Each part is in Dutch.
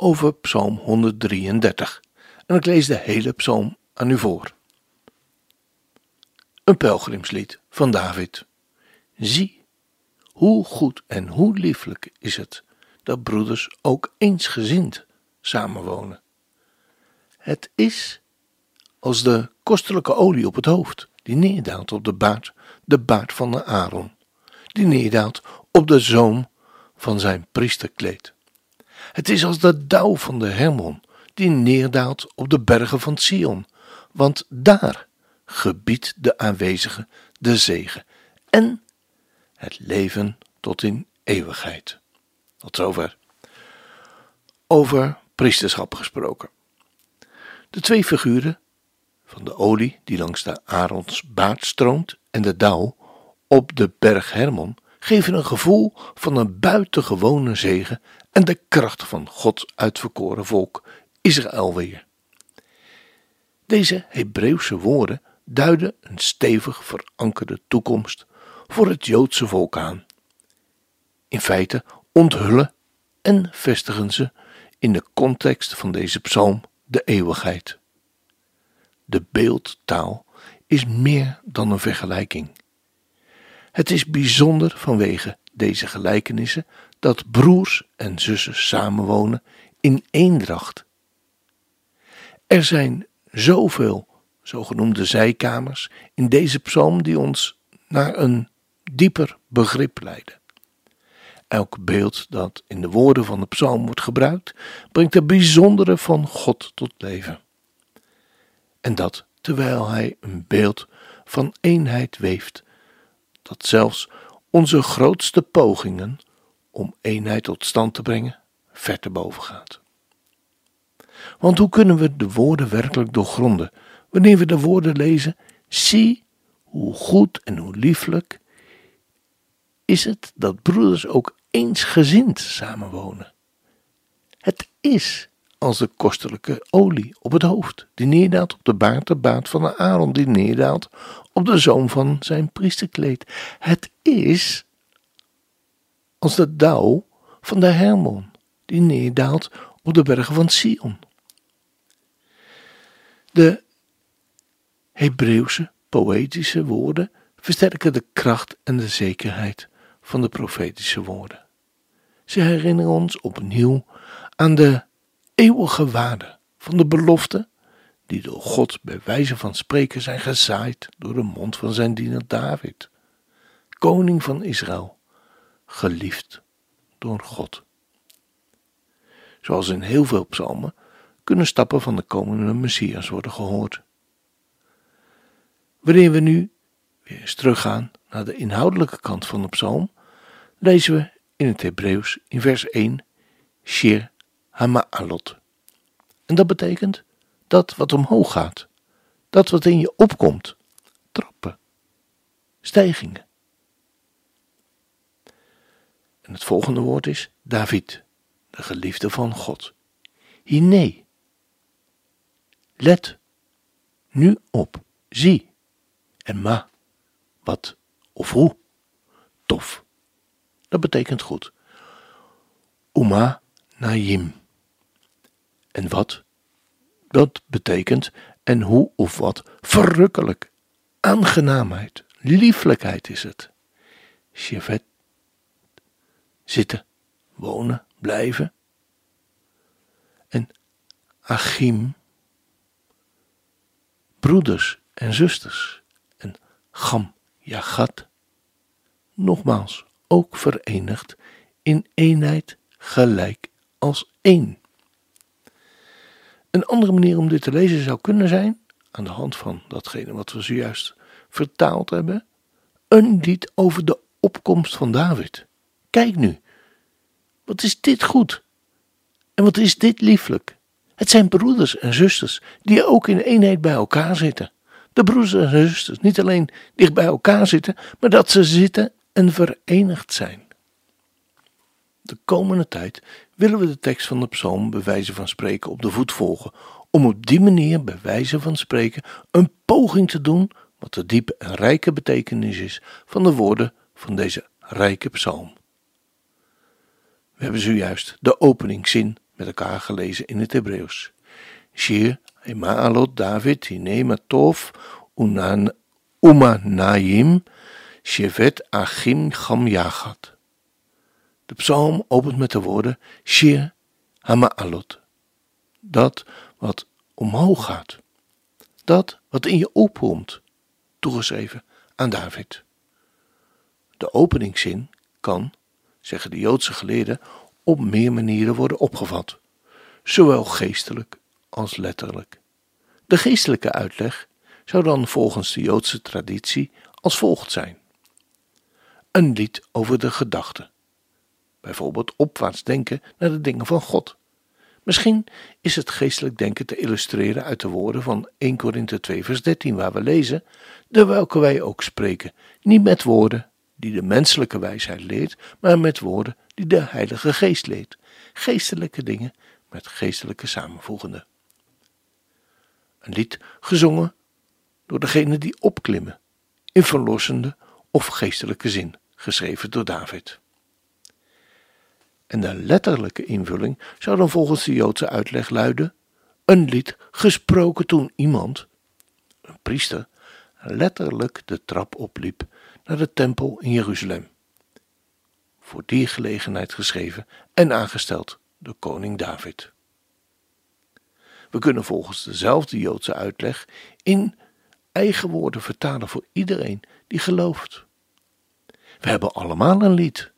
over Psalm 133. En ik lees de hele psalm aan u voor. Een pelgrimslied van David. Zie, hoe goed en hoe lieflijk is het dat broeders ook eensgezind samenwonen. Het is als de kostelijke olie op het hoofd, die neerdaalt op de baard, de baard van de Aaron, die neerdaalt op de zoom van zijn priesterkleed. Het is als de dauw van de Hermon, die neerdaalt op de bergen van Sion, want daar gebiedt de aanwezige de zegen en het leven tot in eeuwigheid. Tot zover. Over priesterschap gesproken. De twee figuren van de olie die langs de Arons baard stroomt en de dauw op de berg Hermon geven een gevoel van een buitengewone zegen en de kracht van Gods uitverkoren volk Israël weer. Deze Hebreeuwse woorden duiden een stevig verankerde toekomst voor het Joodse volk aan. In feite onthullen en vestigen ze in de context van deze psalm de eeuwigheid. De beeldtaal is meer dan een vergelijking. Het is bijzonder vanwege deze gelijkenissen dat broers en zussen samenwonen in eendracht. Er zijn zoveel zogenoemde zijkamers in deze psalm die ons naar een dieper begrip leiden. Elk beeld dat in de woorden van de psalm wordt gebruikt, brengt het bijzondere van God tot leven. En dat terwijl hij een beeld van eenheid weeft, dat zelfs onze grootste pogingen om eenheid tot stand te brengen ver te boven gaat. Want hoe kunnen we de woorden werkelijk doorgronden wanneer we de woorden lezen? Zie hoe goed en hoe lieflijk is het dat broeders ook eensgezind samenwonen. Het is als de kostelijke olie op het hoofd, die neerdaalt op de baard, de baard van de Aaron, die neerdaalt op de zoom van zijn priesterkleed. Het is als de dauw van de Hermon, die neerdaalt op de bergen van Sion. De Hebreeuwse poëtische woorden versterken de kracht en de zekerheid van de profetische woorden. Ze herinneren ons opnieuw aan de eeuwige waarde van de beloften die door God bij wijze van spreken zijn gezaaid door de mond van zijn diener David, koning van Israël, geliefd door God. Zoals in heel veel psalmen kunnen stappen van de komende Messias worden gehoord. Wanneer we nu weer eens teruggaan naar de inhoudelijke kant van de psalm, lezen we in het Hebreeuws in vers 1 Shir Hama'alot. En dat betekent dat wat omhoog gaat, dat wat in je opkomt, trappen, stijgingen. En het volgende woord is David, de geliefde van God. Hine. Let nu op, zie. En ma, wat of hoe? Tof. Dat betekent goed. Uma naim. En wat? Dat betekent en hoe of wat verrukkelijk. Aangenaamheid, lieflijkheid is het. Shevet zitten, wonen, blijven. En Achim, broeders en zusters. En Gam, Jagat, nogmaals, ook verenigd in eenheid gelijk als één. Een andere manier om dit te lezen zou kunnen zijn, aan de hand van datgene wat we zojuist vertaald hebben, een lied over de opkomst van David. Kijk nu, wat is dit goed? En wat is dit lieflijk? Het zijn broeders en zusters die ook in eenheid bij elkaar zitten. De broeders en zusters niet alleen dicht bij elkaar zitten, maar dat ze zitten en verenigd zijn. De komende tijd willen we de tekst van de psalm bij wijze van spreken op de voet volgen, om op die manier bij wijze van spreken een poging te doen wat de diepe en rijke betekenis is van de woorden van deze rijke psalm. We hebben zojuist de openingszin met elkaar gelezen in het Hebreeuws. Shir Ma'alot David Hinema Tov Umanayim Shevet Achim Gam Yachat. De psalm opent met de woorden Shir Hama'alot. Dat wat omhoog gaat. Dat wat in je opkomt. Toegeschreven aan David. De openingszin kan, zeggen de Joodse geleerden, op meer manieren worden opgevat, zowel geestelijk als letterlijk. De geestelijke uitleg zou dan volgens de Joodse traditie als volgt zijn: een lied over de gedachten, bijvoorbeeld opwaarts denken naar de dingen van God. Misschien is het geestelijk denken te illustreren uit de woorden van 1 Korinthe 2 vers 13 waar we lezen, de welke wij ook spreken, niet met woorden die de menselijke wijsheid leert, maar met woorden die de Heilige Geest leert. Geestelijke dingen met geestelijke samenvoegende. Een lied gezongen door degene die opklimmen, in verlossende of geestelijke zin, geschreven door David. En de letterlijke invulling zou dan volgens de Joodse uitleg luiden: een lied gesproken toen iemand, een priester, letterlijk de trap opliep naar de tempel in Jeruzalem. Voor die gelegenheid geschreven en aangesteld door koning David. We kunnen volgens dezelfde Joodse uitleg in eigen woorden vertalen voor iedereen die gelooft. We hebben allemaal een lied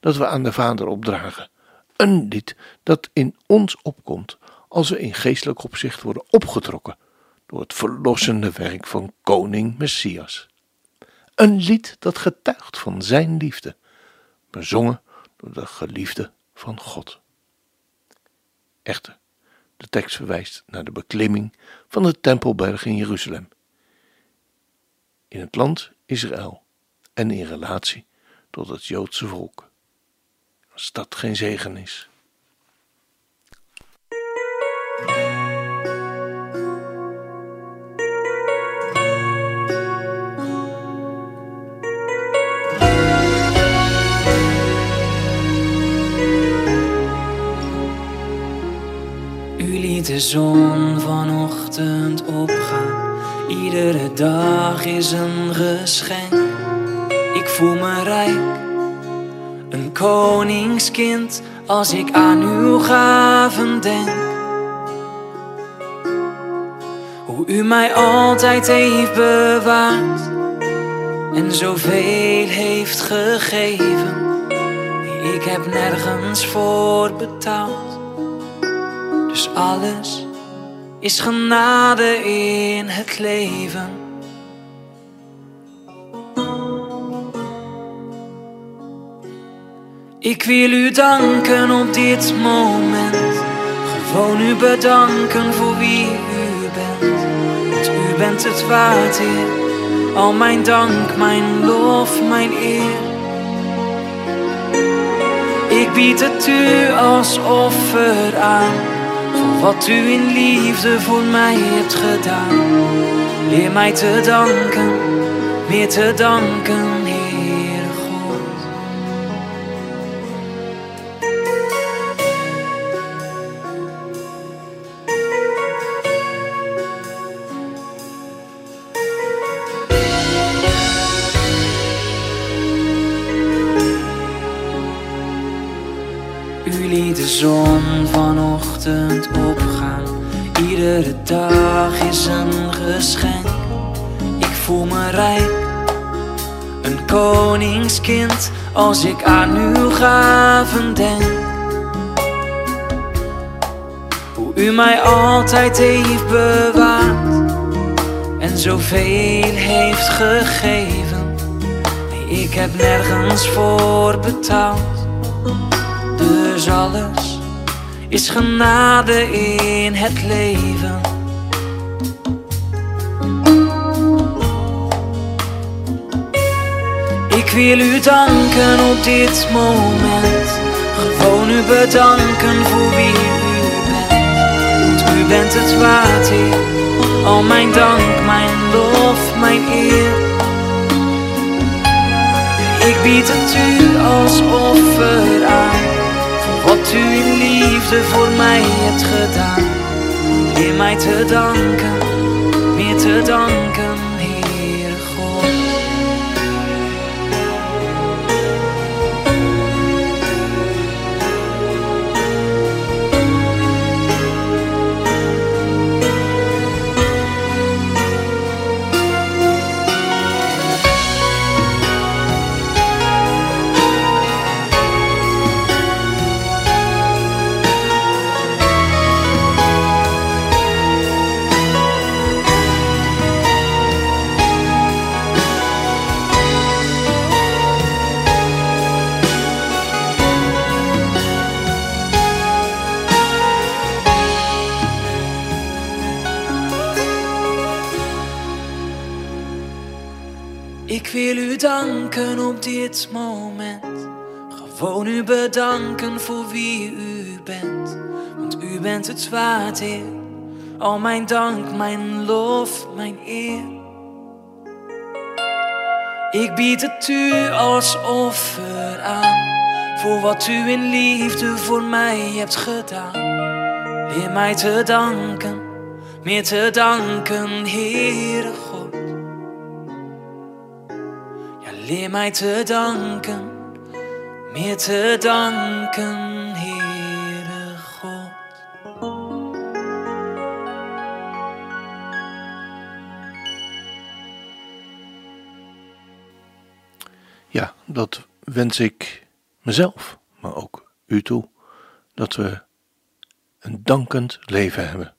dat we aan de Vader opdragen. Een lied dat in ons opkomt als we in geestelijk opzicht worden opgetrokken door het verlossende werk van koning Messias. Een lied dat getuigt van zijn liefde, bezongen door de geliefde van God. Echter, de tekst verwijst naar de beklimming van de Tempelberg in Jeruzalem, in het land Israël en in relatie tot het Joodse volk. Als dat geen zegen is. de zon vanochtend opgaan. Iedere dag is een geschenk. Ik voel me rijk, koningskind als ik aan uw gaven denk. Hoe u mij altijd heeft bewaard en zoveel heeft gegeven. Ik heb nergens voor betaald dus alles is genade in het leven. Ik wil u danken op dit moment. Gewoon u bedanken voor wie u bent. Want u bent het waard. Al mijn dank, mijn lof, mijn eer. Ik bied het u als offer aan wat u in liefde voor mij hebt gedaan. Leer mij te danken, meer te danken, de zon vanochtend opgaan. Iedere dag is een geschenk. Ik voel me rijk, een koningskind als ik aan uw gaven denk. Hoe u mij altijd heeft bewaard en zoveel heeft gegeven. Ik heb nergens voor betaald, dus alles is genade in het leven. Ik wil u danken op dit moment. Gewoon u bedanken voor wie u bent. Want u bent het waard, Heer. Al mijn dank, mijn lof, mijn eer. Ik bied het u als offer aan. U in liefde voor mij hebt gedaan. Leer mij te danken, meer te danken, dit moment. Gewoon u bedanken voor wie u bent. Want u bent het waard, Heer. Al mijn dank, mijn lof, mijn eer. Ik bied het u als offer aan. Voor wat u in liefde voor mij hebt gedaan. Leer mij te danken, meer te danken, Heere leer mij te danken, meer te danken, Heere God. Ja, dat wens ik mezelf, maar ook u toe. Dat we een dankend leven hebben.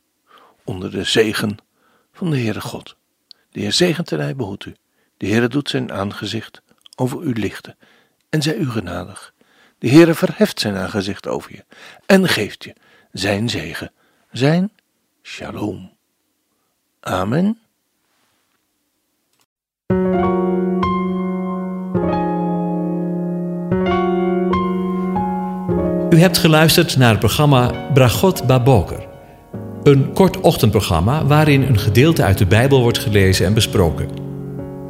Onder de zegen van de Heere God. De Heer zegent en hij behoedt u. De Heere doet zijn aangezicht over u lichten en zij u genadig. De Heere verheft zijn aangezicht over je en geeft je zijn zegen, zijn shalom. Amen. U hebt geluisterd naar het programma Bragot Baboker. Een kort ochtendprogramma waarin een gedeelte uit de Bijbel wordt gelezen en besproken.